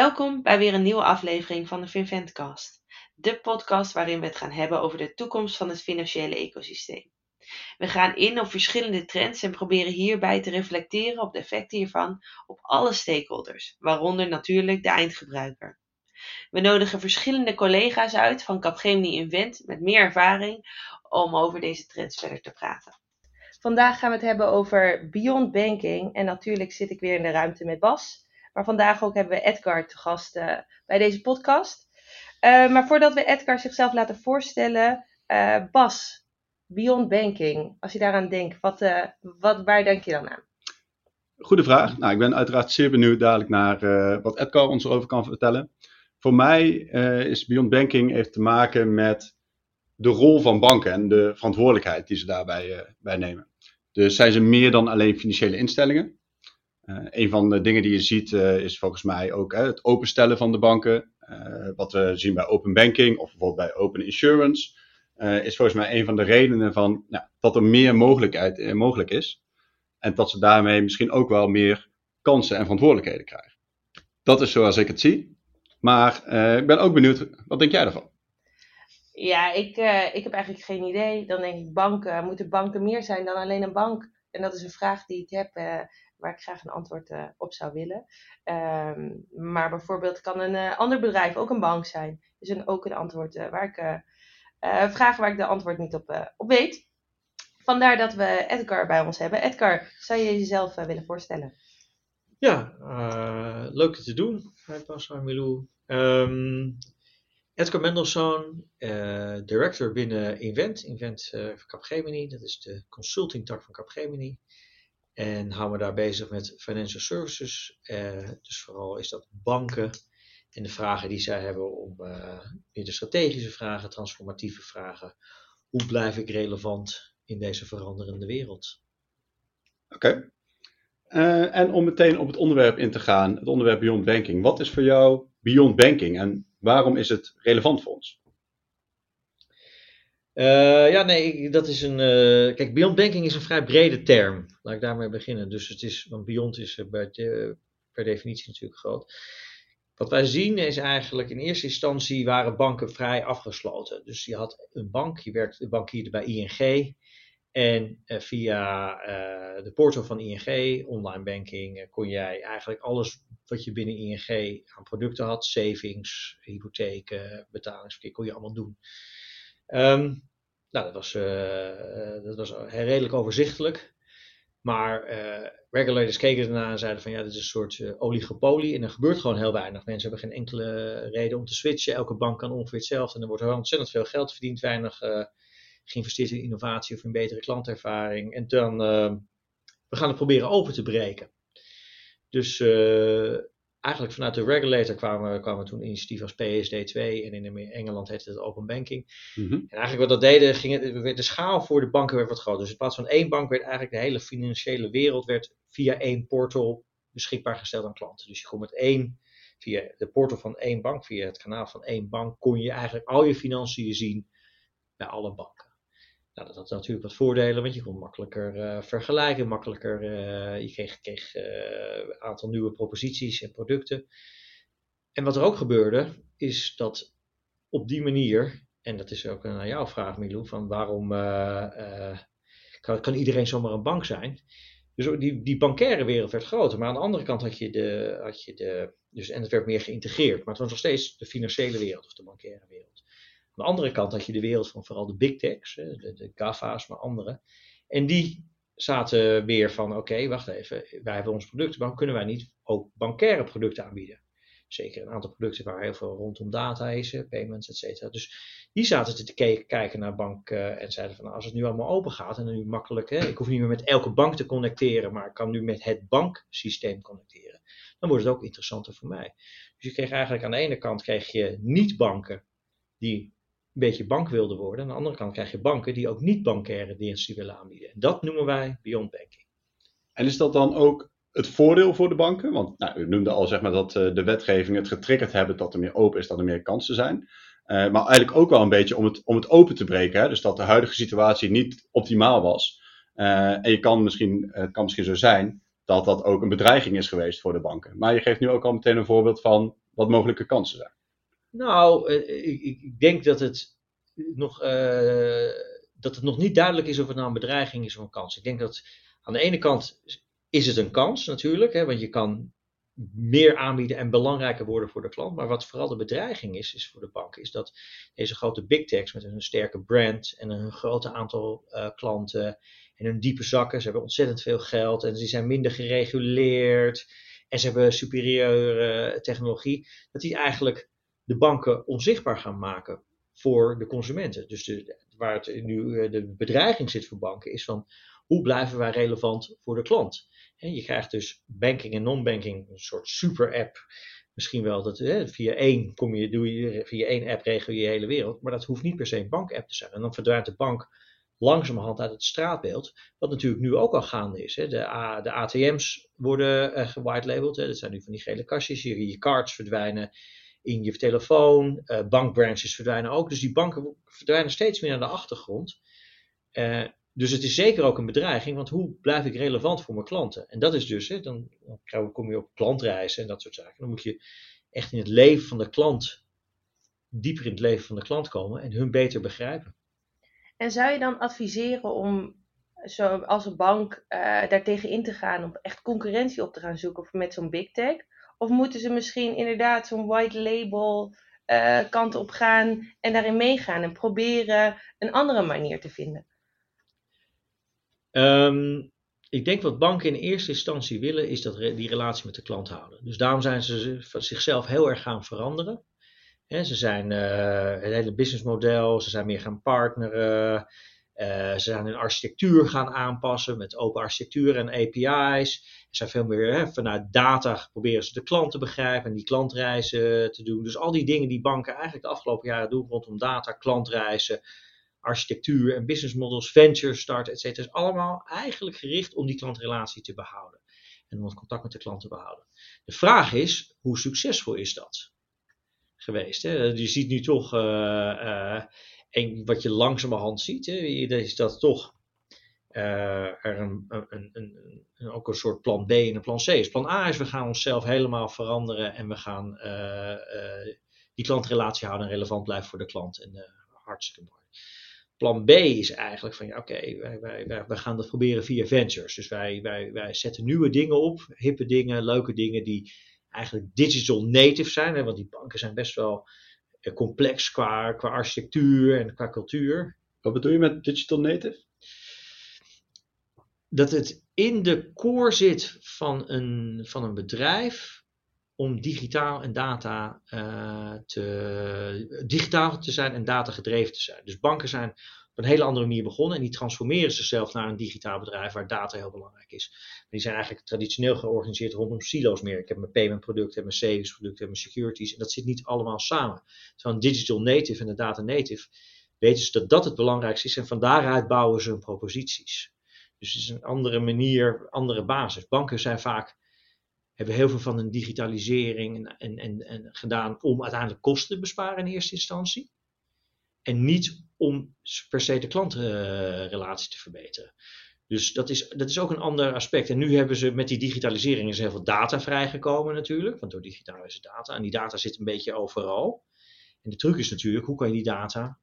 Welkom bij weer een nieuwe aflevering van de Finventcast, de podcast waarin we het gaan hebben over de toekomst van het financiële ecosysteem. We gaan in op verschillende trends en proberen hierbij te reflecteren op de effecten hiervan op alle stakeholders, waaronder natuurlijk de eindgebruiker. We nodigen verschillende collega's uit van Capgemini Invent met meer ervaring om over deze trends verder te praten. Vandaag gaan we het hebben over Beyond Banking en natuurlijk zit ik weer in de ruimte met Bas. Maar vandaag ook hebben we Edgar te gast uh, bij deze podcast. Uh, maar voordat we Edgar zichzelf laten voorstellen, uh, Bas, Beyond Banking, als je daaraan denkt, wat, wat, waar denk je dan aan? Goede vraag. Nou, ik ben uiteraard zeer benieuwd dadelijk naar wat Edgar ons erover kan vertellen. Voor mij is Beyond Banking heeft te maken met de rol van banken en de verantwoordelijkheid die ze daarbij bij nemen. Dus zijn ze meer dan alleen financiële instellingen. Uh, een van de dingen die je ziet uh, is volgens mij ook het openstellen van de banken. wat we zien bij open banking of bijvoorbeeld bij open insurance. is volgens mij een van de redenen van, nou, dat er meer mogelijkheid mogelijk is. En dat ze daarmee misschien ook wel meer kansen en verantwoordelijkheden krijgen. Dat is zoals ik het zie. Maar ik ben ook benieuwd, wat denk jij daarvan? Ja, ik, ik heb eigenlijk geen idee. Dan denk ik, banken, moeten banken meer zijn dan alleen een bank? En dat is een vraag die ik heb waar ik graag een antwoord uh, op zou willen. Um, maar bijvoorbeeld kan een uh, ander bedrijf ook een bank zijn. Dus een, ook een antwoord uh, waar ik vragen waar ik de antwoord niet op, op weet. Vandaar dat we Edgar bij ons hebben. Edgar, zou je jezelf willen voorstellen? Ja, leuk te doen. Hi Pas, Milou. Um, Edgar Mendelssohn, director binnen Invent. Invent van Capgemini, dat is de consulting tak van Capgemini. En hou me daar bezig met financial services. Uh, dus vooral is dat banken en de vragen die zij hebben om uh, meer strategische vragen, transformatieve vragen. Hoe blijf ik relevant in deze veranderende wereld? Oké. Uh, en om meteen op het onderwerp in te gaan, het onderwerp Beyond Banking. Wat is voor jou Beyond Banking en waarom is het relevant voor ons? Uh, ja, nee, dat is een. Uh, kijk, Beyond Banking is een vrij brede term. Laat ik daarmee beginnen. Dus het is, want Beyond is bij de, per definitie natuurlijk groot. Wat wij zien is eigenlijk in eerste instantie waren banken vrij afgesloten. Dus je had een bank, je werkte bankierde bij ING. En via de portal van ING, online banking, kon jij eigenlijk alles wat je binnen ING aan producten had, savings, hypotheken, betalingsverkeer, kon je allemaal doen. Um, nou, dat was, uh, dat was redelijk overzichtelijk. Maar uh, regulators keken ernaar en zeiden van ja, dit is een soort uh, oligopolie en er gebeurt gewoon heel weinig. Mensen hebben geen enkele reden om te switchen. Elke bank kan ongeveer hetzelfde en er wordt ontzettend veel geld verdiend, weinig geïnvesteerd in innovatie of in betere klantervaring. En dan, we gaan het proberen open te breken. Dus eigenlijk vanuit de regulator kwamen, kwamen toen initiatieven als PSD2 en in Engeland heette het Open Banking. Mm -hmm. En eigenlijk wat dat deden, ging het, de schaal voor de banken werd wat groter. Dus in plaats van één bank werd eigenlijk de hele financiële wereld werd via één portal beschikbaar gesteld aan klanten. Dus je kon met één, via de portal van één bank, via het kanaal van één bank, kon je eigenlijk al je financiën zien bij alle banken. Nou, dat had natuurlijk wat voordelen, want je kon makkelijker uh, vergelijken, makkelijker, uh, je kreeg, een aantal nieuwe proposities en producten. En wat er ook gebeurde, is dat op die manier, en dat is ook naar jouw vraag Milou, van waarom kan, kan, iedereen zomaar een bank zijn? Dus die, die bankaire wereld werd groter, maar aan de andere kant had je de, had je de dus, en het werd meer geïntegreerd, maar het was nog steeds de financiële wereld of de bankaire wereld. Aan de andere kant had je de wereld van vooral de big techs, de, de GAFA's, maar andere. En die zaten weer van, oké, wacht even, wij hebben ons producten, waarom kunnen wij niet ook bankaire producten aanbieden? Zeker een aantal producten waar heel veel rondom data is, payments, et cetera. Dus die zaten te kijken naar banken en zeiden van, nou, als het nu allemaal open gaat en nu makkelijk, hè, ik hoef niet meer met elke bank te connecteren, maar ik kan nu met het banksysteem connecteren. Dan wordt het ook interessanter voor mij. Dus je kreeg eigenlijk aan de ene kant kreeg je niet-banken die beetje bank wilden worden. Aan de andere kant krijg je banken die ook niet bankaire diensten willen aanbieden. Dat noemen wij beyond banking. En is dat dan ook het voordeel voor de banken? Want nou, u noemde al zeg maar, dat uh, de wetgeving het getriggerd hebben dat er meer open is, dat er meer kansen zijn. Uh, maar eigenlijk ook wel een beetje om het, om het open te breken. Hè? Dus dat de huidige situatie niet optimaal was. Uh, en je kan misschien, het kan misschien zo zijn dat dat ook een bedreiging is geweest voor de banken. Maar je geeft nu ook al meteen een voorbeeld van wat mogelijke kansen zijn. Nou, eh, ik, ik denk dat het, nog, eh, dat het nog niet duidelijk is of het nou een bedreiging is of een kans. Ik denk dat aan de ene kant is het een kans natuurlijk, hè, want je kan meer aanbieden en belangrijker worden voor de klant. Maar wat vooral de bedreiging is, is voor de bank, is dat deze grote big techs met een sterke brand en een groot aantal klanten en hun diepe zakken, ze hebben ontzettend veel geld en ze zijn minder gereguleerd en ze hebben superieure technologie, dat die eigenlijk de banken onzichtbaar gaan maken voor de consumenten. Dus waar het nu eh, de bedreiging zit voor banken is van hoe blijven wij relevant voor de klant? En je krijgt dus banking en non-banking, een soort super app. Misschien wel dat via één kom je, doe je, via één app regel je je hele wereld. Maar dat hoeft niet per se een bank-app te zijn. En dan verdwijnt de bank langzamerhand uit het straatbeeld. Wat natuurlijk nu ook al gaande is. Hè. De, de ATM's worden uh. Dat zijn nu van die gele kastjes. Je, je cards verdwijnen in je telefoon. Uh, bankbranches verdwijnen ook. Dus die banken verdwijnen steeds meer naar de achtergrond. Uh, dus het is zeker ook een bedreiging, want hoe blijf ik relevant voor mijn klanten? En dat is dus, hè, dan, dan kom je op klantreizen en dat soort zaken. Dan moet je echt in het leven van de klant, dieper in het leven van de klant komen en hun beter begrijpen. En zou je dan adviseren om zo als een bank uh, daartegen in te gaan, om echt concurrentie op te gaan zoeken met zo'n big tech? Of moeten ze misschien inderdaad zo'n white label uh, kant op gaan en daarin meegaan en proberen een andere manier te vinden? Um, ik denk wat banken in eerste instantie willen, is dat die relatie met de klant houden. Dus daarom zijn ze zichzelf heel erg gaan veranderen. ze zijn uh, het hele businessmodel, ze zijn meer gaan partneren. Uh, ze zijn hun architectuur gaan aanpassen met open architectuur en API's. Ze zijn veel meer vanuit data proberen ze de klant te begrijpen en die klantreizen te doen. Dus al die dingen die banken eigenlijk de afgelopen jaren doen rondom data, klantreizen, architectuur en business models, venture start, et cetera, is allemaal eigenlijk gericht om die klantrelatie te behouden. En om het contact met de klant te behouden. De vraag is, hoe succesvol is dat geweest? Hè? Je ziet nu toch, uh, en wat je langzamerhand ziet, hè, is dat toch uh, er een, een, een, ook een soort plan B en een plan C is. Plan A is, we gaan onszelf helemaal veranderen en we gaan die klantrelatie houden en relevant blijven voor de klant. En hartstikke mooi plan B is eigenlijk van ja, oké, wij, wij, wij, wij, gaan dat proberen via ventures. Dus wij, wij, wij zetten nieuwe dingen op, hippe dingen, leuke dingen die eigenlijk digital native zijn. Hè, want die banken zijn best wel eh, complex qua, qua architectuur en qua cultuur. Wat bedoel je met digital native? Dat het in de core zit van een, van een bedrijf om digitaal en data uh, te, digitaal te zijn en data gedreven te zijn. Dus banken zijn een hele andere manier begonnen en die transformeren zichzelf naar een digitaal bedrijf waar data heel belangrijk is. Die zijn eigenlijk traditioneel georganiseerd rondom silo's meer. Ik heb mijn payment producten, mijn savings producten, mijn securities en dat zit niet allemaal samen. Terwijl een digital native en een data native weten ze dat dat het belangrijkste is en van daaruit bouwen ze hun proposities. Dus het is een andere manier, andere basis. Banken zijn vaak hebben heel veel van een digitalisering en, en, en, gedaan om uiteindelijk kosten te besparen in eerste instantie. En niet om per se de klantrelatie te verbeteren. Dus dat is, dat is ook een ander aspect. En nu hebben ze met die digitalisering is heel veel data vrijgekomen natuurlijk. Want door digitaal is het data. En die data zit een beetje overal. En de truc is natuurlijk, hoe kan je die data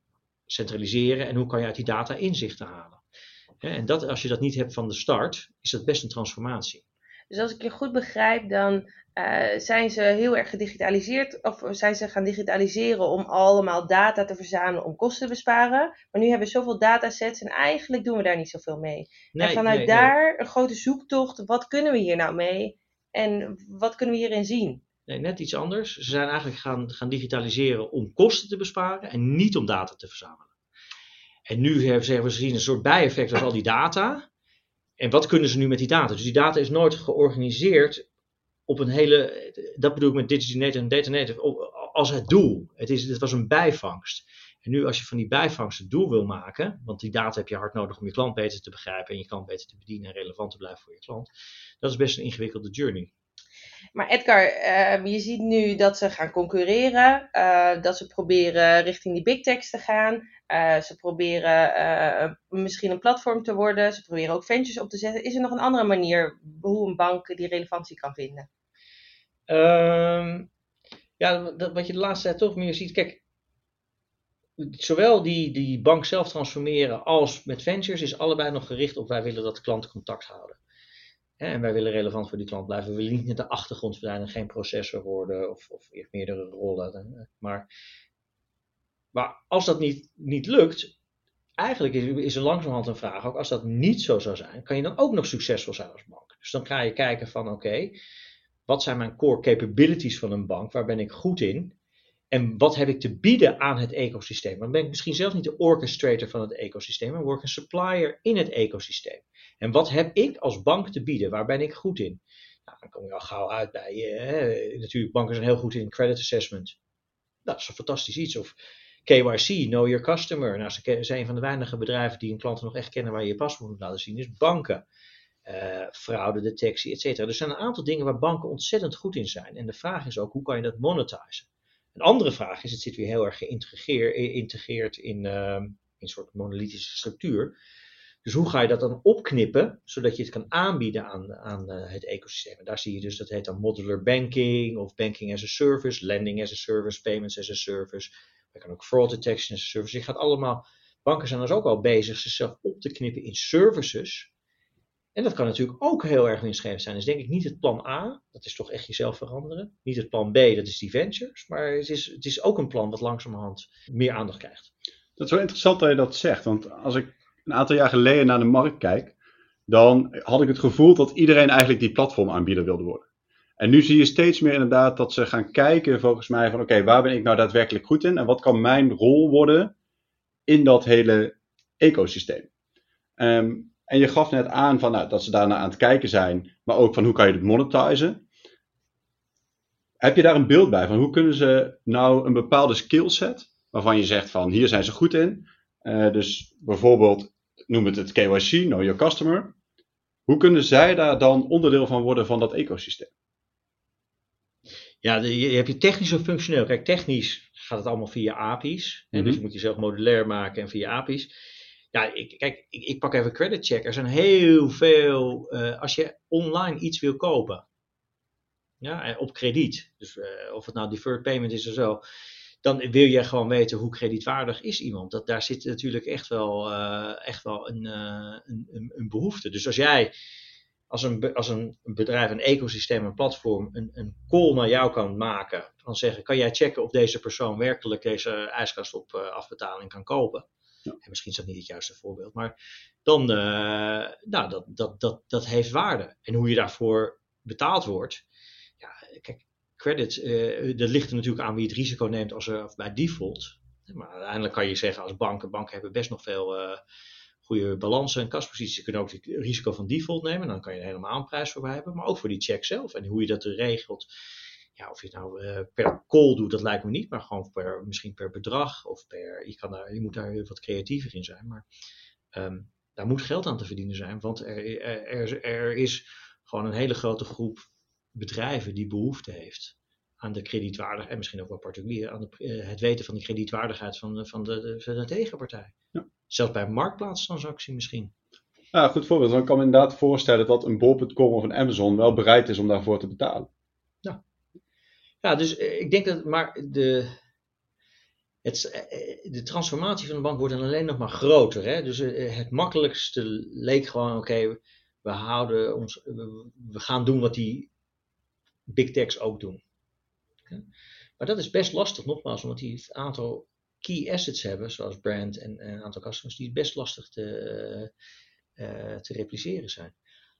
centraliseren en hoe kan je uit die data inzichten halen. En dat, als je dat niet hebt van de start, is dat best een transformatie. Dus als ik je goed begrijp, dan uh, zijn ze heel erg gedigitaliseerd, of zijn ze gaan digitaliseren om allemaal data te verzamelen om kosten te besparen. Maar nu hebben we zoveel datasets en eigenlijk doen we daar niet zoveel mee. Nee, en vanuit daar een grote zoektocht, wat kunnen we hier nou mee en wat kunnen we hierin zien? Nee, net iets anders. Ze zijn eigenlijk gaan, gaan digitaliseren om kosten te besparen en niet om data te verzamelen. En nu hebben we gezien een soort bijeffect als al die data. En wat kunnen ze nu met die data? Dus die data is nooit georganiseerd op een hele, dat bedoel ik met digital native en data native, als het doel. Het, is, het was een bijvangst. En nu als je van die bijvangst het doel wil maken, want die data heb je hard nodig om je klant beter te begrijpen en je klant beter te bedienen en relevant te blijven voor je klant, dat is best een ingewikkelde journey. Maar Edgar, uh, je ziet nu dat ze gaan concurreren, uh, dat ze proberen richting die big techs te gaan. Uh, ze proberen misschien een platform te worden. Ze proberen ook ventures op te zetten. Is er nog een andere manier hoe een bank die relevantie kan vinden? Um, ja, wat je de laatste tijd toch meer ziet. Kijk, zowel die, die bank zelf transformeren als met ventures is allebei nog gericht op wij willen dat klanten contact houden. En wij willen relevant voor die klant blijven. We willen niet de achtergrond verdwijnen, geen processor worden of, of meerdere rollen. Maar, maar als dat niet, niet lukt, eigenlijk is, is er langzamerhand een vraag, ook als dat niet zo zou zijn, kan je dan ook nog succesvol zijn als bank? Dus dan ga je kijken van oké, wat zijn mijn core capabilities van een bank? Waar ben ik goed in? En wat heb ik te bieden aan het ecosysteem? Dan ben ik misschien zelf niet de orchestrator van het ecosysteem, maar word ik een supplier in het ecosysteem. En wat heb ik als bank te bieden? Waar ben ik goed in? Nou, dan kom je al gauw uit bij, eh, natuurlijk, banken zijn heel goed in credit assessment. Dat is een fantastisch iets. Of KYC, Know Your Customer. Nou, ze zijn een van de weinige bedrijven die een klant nog echt kennen waar je je paspoort moet laten zien, is banken. Uh, fraudedetectie, et cetera. Er zijn een aantal dingen waar banken ontzettend goed in zijn. En de vraag is ook, hoe kan je dat monetizen? Een andere vraag is, het zit weer heel erg geïntegreerd in, uh, in een soort monolithische structuur. Dus hoe ga je dat dan opknippen, zodat je het kan aanbieden aan, aan uh, het ecosysteem? En daar zie je dus, dat heet dan modular banking of banking as a service, lending as a service, payments as a service. Je kan ook fraud detection as a service. Je gaat allemaal, banken zijn dus ook al bezig zichzelf op te knippen in services. En dat kan natuurlijk ook heel erg winstgevend zijn. Dus denk ik niet het plan A, dat is toch echt jezelf veranderen. Niet het plan B, dat is die ventures. Maar het is, het is ook een plan wat langzamerhand meer aandacht krijgt. Dat is wel interessant dat je dat zegt. Want als ik een aantal jaar geleden naar de markt kijk, dan had ik het gevoel dat iedereen eigenlijk die platformaanbieder wilde worden. En nu zie je steeds meer inderdaad dat ze gaan kijken volgens mij van oké, waar ben ik nou daadwerkelijk goed in en wat kan mijn rol worden in dat hele ecosysteem. Um, en je gaf net aan van, nou, dat ze daarna aan het kijken zijn, maar ook van hoe kan je het monetizen. Heb je daar een beeld bij van hoe kunnen ze nou een bepaalde skillset, waarvan je zegt van hier zijn ze goed in. Uh, dus bijvoorbeeld noem het het KYC, Know Your Customer. Hoe kunnen zij daar dan onderdeel van worden van dat ecosysteem? Ja, je, hebt je technisch of functioneel. Kijk, technisch gaat het allemaal via API's. Mm -hmm. Dus je moet jezelf modulair maken en via API's. Ja, ik, kijk, ik, ik, pak even credit check. Er zijn heel veel, uh, als je online iets wil kopen, ja, op krediet, dus uh, of het nou deferred payment is of zo, dan wil je gewoon weten hoe kredietwaardig is iemand. Dat, daar zit natuurlijk echt wel, uh, echt wel een, een, een, behoefte. Dus als jij als een, als een bedrijf, een ecosysteem, een platform, een, een call naar jou kan maken, dan zeggen, kan jij checken of deze persoon werkelijk deze ijskast op afbetaling kan kopen? Misschien is dat niet het juiste voorbeeld, maar dan, uh, nou, dat, dat, dat, dat heeft waarde. En hoe je daarvoor betaald wordt, ja, kijk, credit, dat ligt er natuurlijk aan wie het risico neemt als er, bij default. Maar uiteindelijk kan je zeggen als banken, banken hebben best nog veel uh, goede balansen en kasposities. Ze kunnen ook het risico van default nemen, dan kan je er helemaal een prijs voor hebben. Maar ook voor die check zelf en hoe je dat regelt ja, of je het nou uh, per call doet, dat lijkt me niet, maar gewoon per, misschien per bedrag of per, je, kan daar, je moet daar wat creatiever in zijn. Maar um, daar moet geld aan te verdienen zijn, want er, er, er is gewoon een hele grote groep bedrijven die behoefte heeft aan de kredietwaardigheid, en misschien ook wel particulier, aan de, uh, het weten van de kredietwaardigheid van, van, de, van de tegenpartij. Ja. Zelfs bij een marktplaatstransactie misschien. Ja, goed voorbeeld. Dan kan me inderdaad voorstellen dat een bol.com of een Amazon wel bereid is om daarvoor te betalen. Ja, dus eh, ik denk dat maar de, het, eh, eh, de transformatie van de bank wordt dan alleen nog maar groter. Hè? Dus het makkelijkste leek gewoon, oké, we houden ons, we gaan doen wat die big techs ook doen. Maar dat is best lastig, nogmaals, omdat die een aantal key assets hebben, zoals brand en, en een aantal customers, die best lastig te, te repliceren zijn.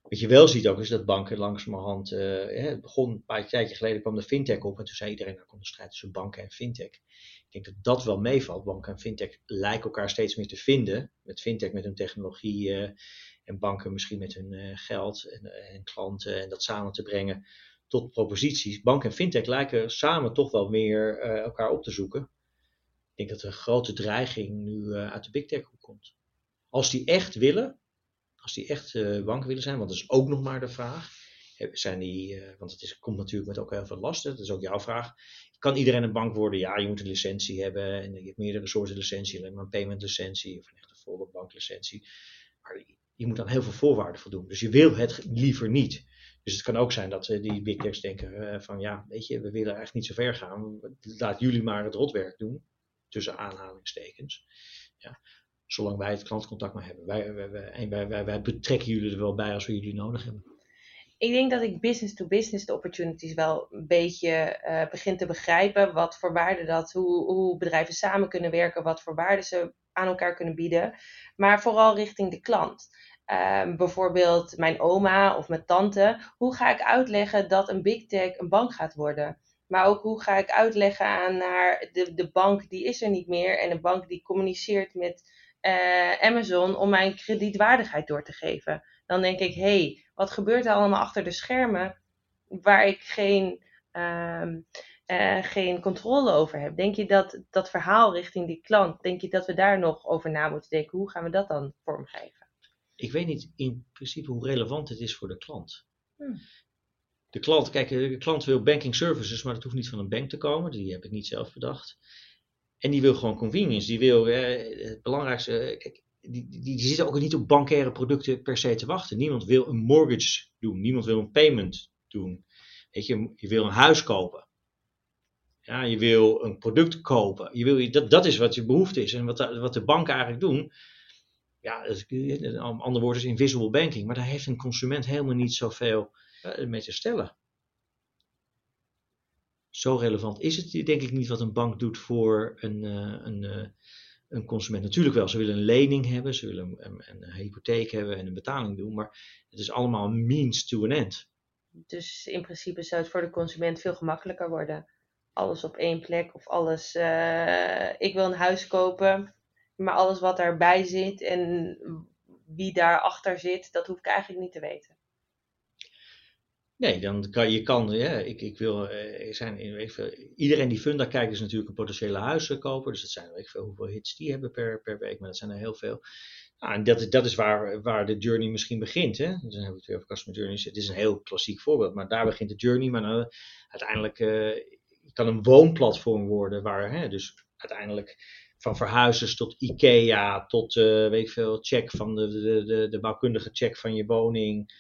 Wat je wel ziet ook is dat banken langzamerhand, uh, het begon een paar tijdje geleden kwam de fintech op en toen zei iedereen, nou komt de strijd tussen banken en fintech. Ik denk dat dat wel meevalt. Banken en fintech lijken elkaar steeds meer te vinden. Met fintech met hun technologie uh, en banken misschien met hun uh, geld en, en, klanten en dat samen te brengen tot proposities. Banken en fintech lijken samen toch wel meer elkaar op te zoeken. Ik denk dat een grote dreiging nu uit de big tech komt. Als die echt willen, als die echt uh, banken willen zijn, want dat is ook nog maar de vraag, zijn die, eh, want het is, komt natuurlijk met ook heel veel lasten. Dat is ook jouw vraag. Kan iedereen een bank worden? Ja, je moet een licentie hebben. En je hebt meerdere soorten licentie. Alleen maar een payment licentie of een echte volle banklicentie. Maar je moet dan heel veel voorwaarden voldoen. Dus je wil het liever niet. Dus het kan ook zijn dat uh, die big techs denken van ja, weet je, we willen eigenlijk niet zo ver gaan. Laat jullie maar het rotwerk doen. Tussen aanhalingstekens. Ja, zolang wij het klantcontact maar hebben. Wij, wij, wij, wij, betrekken jullie er wel bij als we jullie nodig hebben. Ik denk dat ik business to business de opportunities wel een beetje uh, begin te begrijpen. Wat voor waarde dat, hoe, hoe bedrijven samen kunnen werken, wat voor waarde ze aan elkaar kunnen bieden. Maar vooral richting de klant. Uh, bijvoorbeeld mijn oma of mijn tante. Hoe ga ik uitleggen dat een big tech een bank gaat worden? Maar ook hoe ga ik uitleggen aan haar, de, de bank die is er niet meer. En de bank die communiceert met uh, Amazon om mijn kredietwaardigheid door te geven. Dan denk ik, hé, hey, wat gebeurt er allemaal achter de schermen waar ik geen, uh, uh, geen controle over heb? Denk je dat dat verhaal richting die klant, denk je dat we daar nog over na moeten denken? Hoe gaan we dat dan vormgeven? Ik weet niet in principe hoe relevant het is voor de klant. Hmm. De klant, kijk, de klant wil banking services, maar dat hoeft niet van een bank te komen. Die heb ik niet zelf bedacht. En die wil gewoon convenience. Die wil eh, het belangrijkste. Kijk, die, die, zitten ook niet op bankaire producten per se te wachten. Niemand wil een mortgage doen. Niemand wil een payment doen. Weet je, je wil een huis kopen. Ja, je wil een product kopen. Je wil, dat, dat is wat je behoefte is. En wat, wat de banken eigenlijk doen. Ja, een ander woord is invisible banking. Maar daar heeft een consument helemaal niet zoveel uh, mee te stellen zo relevant is het denk ik niet wat een bank doet voor een, uh, een, uh, een consument. Natuurlijk wel, ze willen een lening hebben, ze willen een, een, hypotheek hebben en een betaling doen, maar het is allemaal means to an end. Dus in principe zou het voor de consument veel gemakkelijker worden. Alles op één plek of alles. Uh, ik wil een huis kopen, maar alles wat daarbij zit en wie daarachter zit, dat hoef ik eigenlijk niet te weten. Nee, dan kan je kan, ja, ik, ik wil, er zijn, iedereen die Funda kijkt is natuurlijk een potentiële huizenkoper, dus dat zijn weet ik veel hoeveel hits die hebben per, per week, maar dat zijn er heel veel. Nou, en dat, dat is waar, waar de journey misschien begint. Hè? Dan hebben we het weer over customer journeys. Het is een heel klassiek voorbeeld, maar daar begint de journey. Maar uiteindelijk uh, kan een woonplatform worden waar hè, dus uiteindelijk van verhuizers tot IKEA, tot uh, weet veel, check van de, de, de, de bouwkundige check van je woning,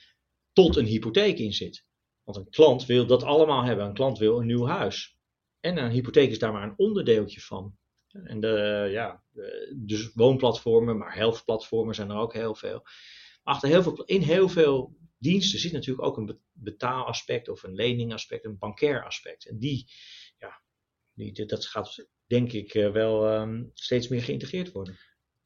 tot een hypotheek in zit. Want een klant wil dat allemaal hebben. Een klant wil een nieuw huis. En een hypotheek is daar maar een onderdeeltje van. En de, ja, dus woonplatformen, maar healthplatformen zijn er ook heel veel. Achter heel veel, in heel veel diensten zit natuurlijk ook een betaalaspect of een leningaspect, een bankair aspect. En die, ja, die, dat gaat denk ik eh, wel um, steeds meer geïntegreerd worden.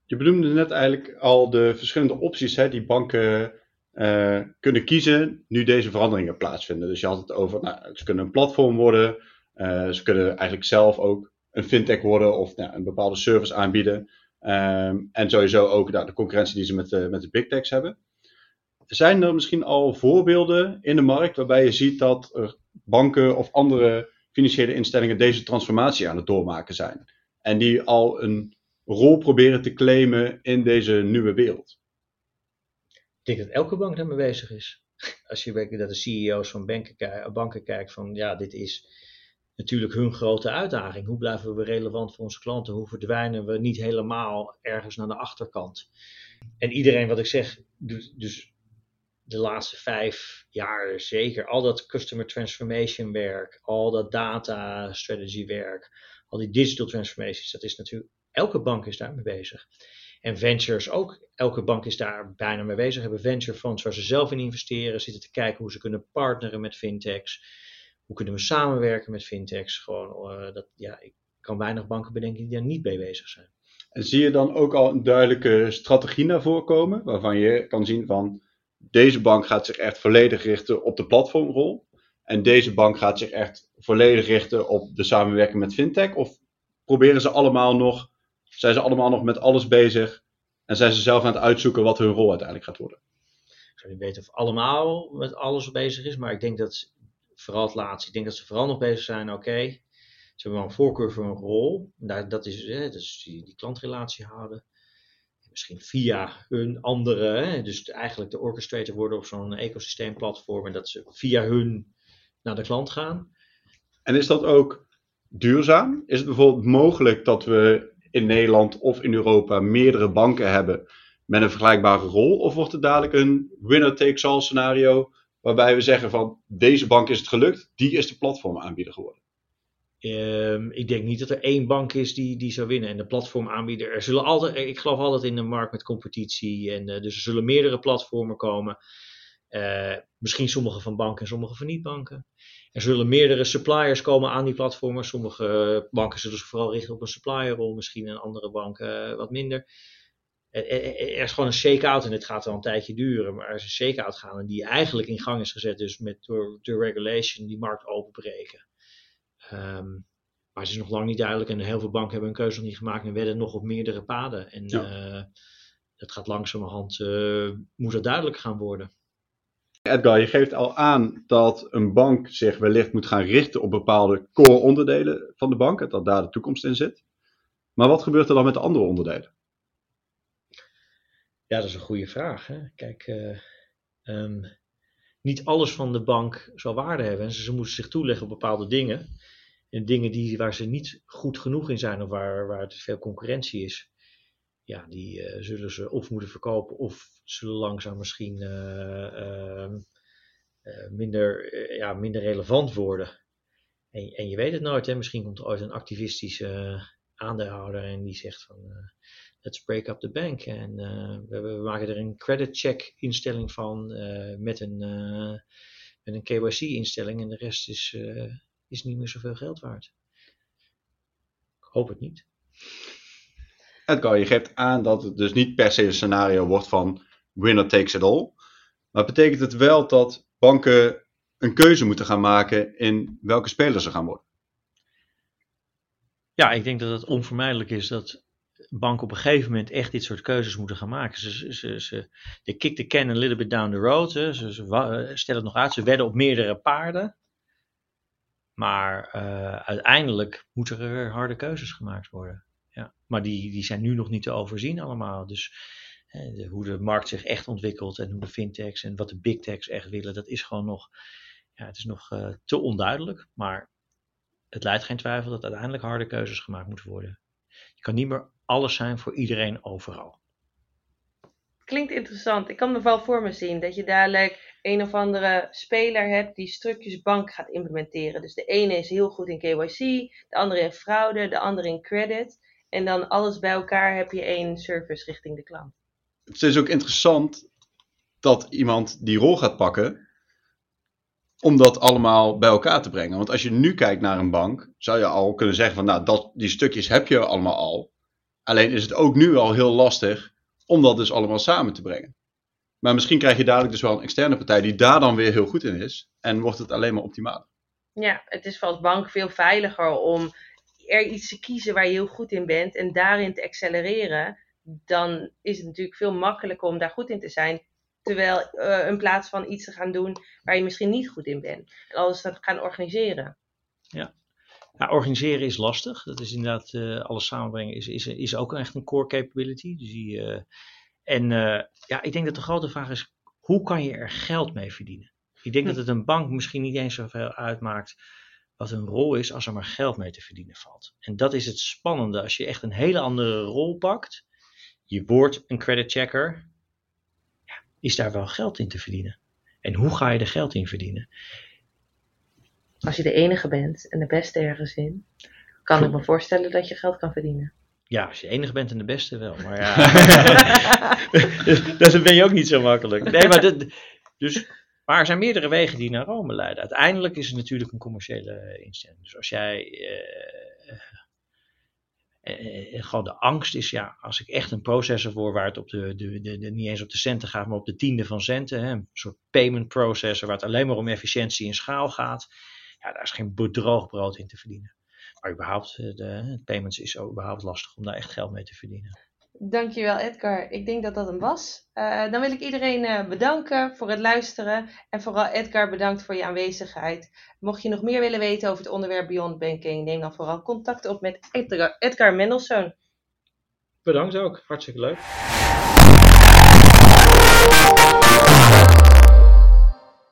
Je benoemde net eigenlijk al de verschillende opties hè, die banken uh, kunnen kiezen nu deze veranderingen plaatsvinden. Dus je had het over, nou, ze kunnen een platform worden, uh, ze kunnen eigenlijk zelf ook een fintech worden of nou, een bepaalde service aanbieden. Um, en sowieso ook nou, de concurrentie die ze met de, met big techs hebben. Zijn er misschien al voorbeelden in de markt waarbij je ziet dat er banken of andere financiële instellingen deze transformatie aan het doormaken zijn? En die al een rol proberen te claimen in deze nieuwe wereld? Denk dat elke bank daarmee bezig is. Als je werkt dat de CEO's van banken, banken kijken van ja, dit is natuurlijk hun grote uitdaging. Hoe blijven we relevant voor onze klanten? Hoe verdwijnen we niet helemaal ergens naar de achterkant? En iedereen wat ik zeg, dus de laatste vijf jaar zeker, al dat customer transformation werk, al dat data strategy werk, al die digital transformations, dat is natuurlijk, elke bank is daarmee bezig. En ventures ook. Elke bank is daar bijna mee bezig. Hebben venture funds waar ze zelf in investeren. Zitten te kijken hoe ze kunnen partneren met fintechs. Hoe kunnen we samenwerken met fintechs? Gewoon, uh, dat, ja, ik kan weinig banken bedenken die daar niet mee bezig zijn. En zie je dan ook al een duidelijke strategie naar voren komen? Waarvan je kan zien van deze bank gaat zich echt volledig richten op de platformrol. En deze bank gaat zich echt volledig richten op de samenwerking met fintech? Of proberen ze allemaal nog zijn ze allemaal nog met alles bezig en zijn ze zelf aan het uitzoeken wat hun rol uiteindelijk gaat worden. Ik zou niet weten of allemaal met alles bezig is, maar ik denk dat vooral het laatste, ik denk dat ze vooral nog bezig zijn, oké, okay, ze hebben wel een voorkeur voor een rol, dat is, hè, dat is die, die klantrelatie houden. misschien via hun andere, hè, dus eigenlijk de orchestrator worden op zo'n ecosysteemplatform en dat ze via hun naar de klant gaan. En is dat ook duurzaam? Is het bijvoorbeeld mogelijk dat we in Nederland of in Europa meerdere banken hebben met een vergelijkbare rol? Of wordt het dadelijk een winner-takes-all scenario waarbij we zeggen van deze bank is het gelukt, die is de platformaanbieder geworden? Ehm, ik denk niet dat er één bank is die, die zou winnen. En de platformaanbieder, er zullen altijd, ik geloof altijd in een markt met competitie. En uh, dus er zullen meerdere platformen komen. Uh, misschien sommige van banken en sommige van niet-banken. Er zullen meerdere suppliers komen aan die platformen. Sommige banken zullen zich vooral richten op een supplierrol, misschien een andere banken uh, wat minder. Er is gewoon een shake-out en het gaat wel een tijdje duren, maar er is een shake-out gaan die eigenlijk in gang is gezet, dus met door, door regulation die markt openbreken. Um, maar het is nog lang niet duidelijk en heel veel banken hebben een keuze nog niet gemaakt en werden nog op meerdere paden. En ja. uh, dat gaat langzamerhand, uh, moet het duidelijk gaan worden. Edgar, je geeft al aan dat een bank zich wellicht moet gaan richten op bepaalde core onderdelen van de bank, dat daar de toekomst in zit. Maar wat gebeurt er dan met de andere onderdelen? Ja, dat is een goede vraag. Hè? Kijk, uh, um, niet alles van de bank zal waarde hebben. En ze, moeten zich toeleggen op bepaalde dingen. En dingen die, waar ze niet goed genoeg in zijn of waar, waar veel concurrentie is, ja, die uh, zullen ze of moeten verkopen of zullen langzaam misschien uh, uh, minder, ja, minder relevant worden. En, en je weet het nooit, hè? misschien komt er ooit een activistische aandeelhouder en die zegt van let's break up the bank. En we, we, maken er een credit check instelling van met een, met een KYC instelling en de rest is is niet meer zoveel geld waard. Ik hoop het niet. Je geeft aan dat het dus niet per se een scenario wordt van winner takes it all. Maar betekent het wel dat banken een keuze moeten gaan maken in welke spelers ze gaan worden? Ja, ik denk dat het onvermijdelijk is dat banken op een gegeven moment echt dit soort keuzes moeten gaan maken. Ze, ze, ze, kick the can a little bit down the road. Ze, ze, ze stellen het nog uit. Ze wedden op meerdere paarden. Maar uh, uiteindelijk moeten er harde keuzes gemaakt worden. Ja. Maar die, die zijn nu nog niet te overzien allemaal. Dus eh, de, hoe de markt zich echt ontwikkelt en hoe de fintechs en wat de big techs echt willen, dat is gewoon nog, ja, het is nog uh, te onduidelijk. Maar het leidt geen twijfel dat uiteindelijk harde keuzes gemaakt moeten worden. Je kan niet meer alles zijn voor iedereen overal. Klinkt interessant. Ik kan me wel voor me zien dat je dadelijk een of andere speler hebt die stukjes bank gaat implementeren. Dus de ene is heel goed in KYC, de andere in fraude, de andere in credit. En dan alles bij elkaar heb je één service richting de klant. Het is ook interessant dat iemand die rol gaat pakken om dat allemaal bij elkaar te brengen. Want als je nu kijkt naar een bank, zou je al kunnen zeggen van nou, dat, die stukjes heb je allemaal al. Alleen is het ook nu al heel lastig om dat dus allemaal samen te brengen. Maar misschien krijg je dadelijk dus wel een externe partij die daar dan weer heel goed in is. En wordt het alleen maar optimaal. Ja, het is voor als bank veel veiliger om er iets te kiezen waar je heel goed in bent en daarin te accelereren. Dan is het natuurlijk veel makkelijker om daar goed in te zijn. Terwijl uh, in plaats van iets te gaan doen waar je misschien niet goed in bent. En alles te gaan organiseren. Ja. organiseren is lastig. Dat is inderdaad, uh, alles samenbrengen is, is, is ook echt een core capability. Dus die, uh, en ja, ik denk dat de grote vraag is, hoe kan je er geld mee verdienen? Ik denk hm. dat het een bank misschien niet eens zoveel uitmaakt wat een rol is als er maar geld mee te verdienen valt. En dat is het spannende. Als je echt een hele andere rol pakt, je wordt een creditchecker, ja, is daar wel geld in te verdienen? En hoe ga je er geld in verdienen? Als je de enige bent en de beste ergens in, kan ik me voorstellen dat je geld kan verdienen. Ja, als je enige bent en de beste wel. Maar ja, dat ben je ook niet zo makkelijk. Nee, maar, dat, dus, maar er zijn meerdere wegen die naar Rome leiden. Uiteindelijk is het natuurlijk een commerciële instelling. Dus als jij. Uh, uh, gewoon de angst is, ja, als ik echt een processor voor waar het op de, de, de, niet eens op de centen gaat, maar op de tiende van centen, hè, een soort payment processor waar het alleen maar om efficiëntie en schaal gaat, ja, daar is geen bedroog brood in te verdienen. Maar überhaupt, eh, de payments is überhaupt lastig om daar echt geld mee te verdienen. Dankjewel Edgar. Ik denk dat dat hem was. Uh, dan wil ik iedereen uh, bedanken voor het luisteren. En vooral Edgar bedankt voor je aanwezigheid. Mocht je nog meer willen weten over het onderwerp Beyond Banking, neem dan vooral contact op met Edgar, Edgar Mendelssohn. bedankt ook. Hartstikke leuk.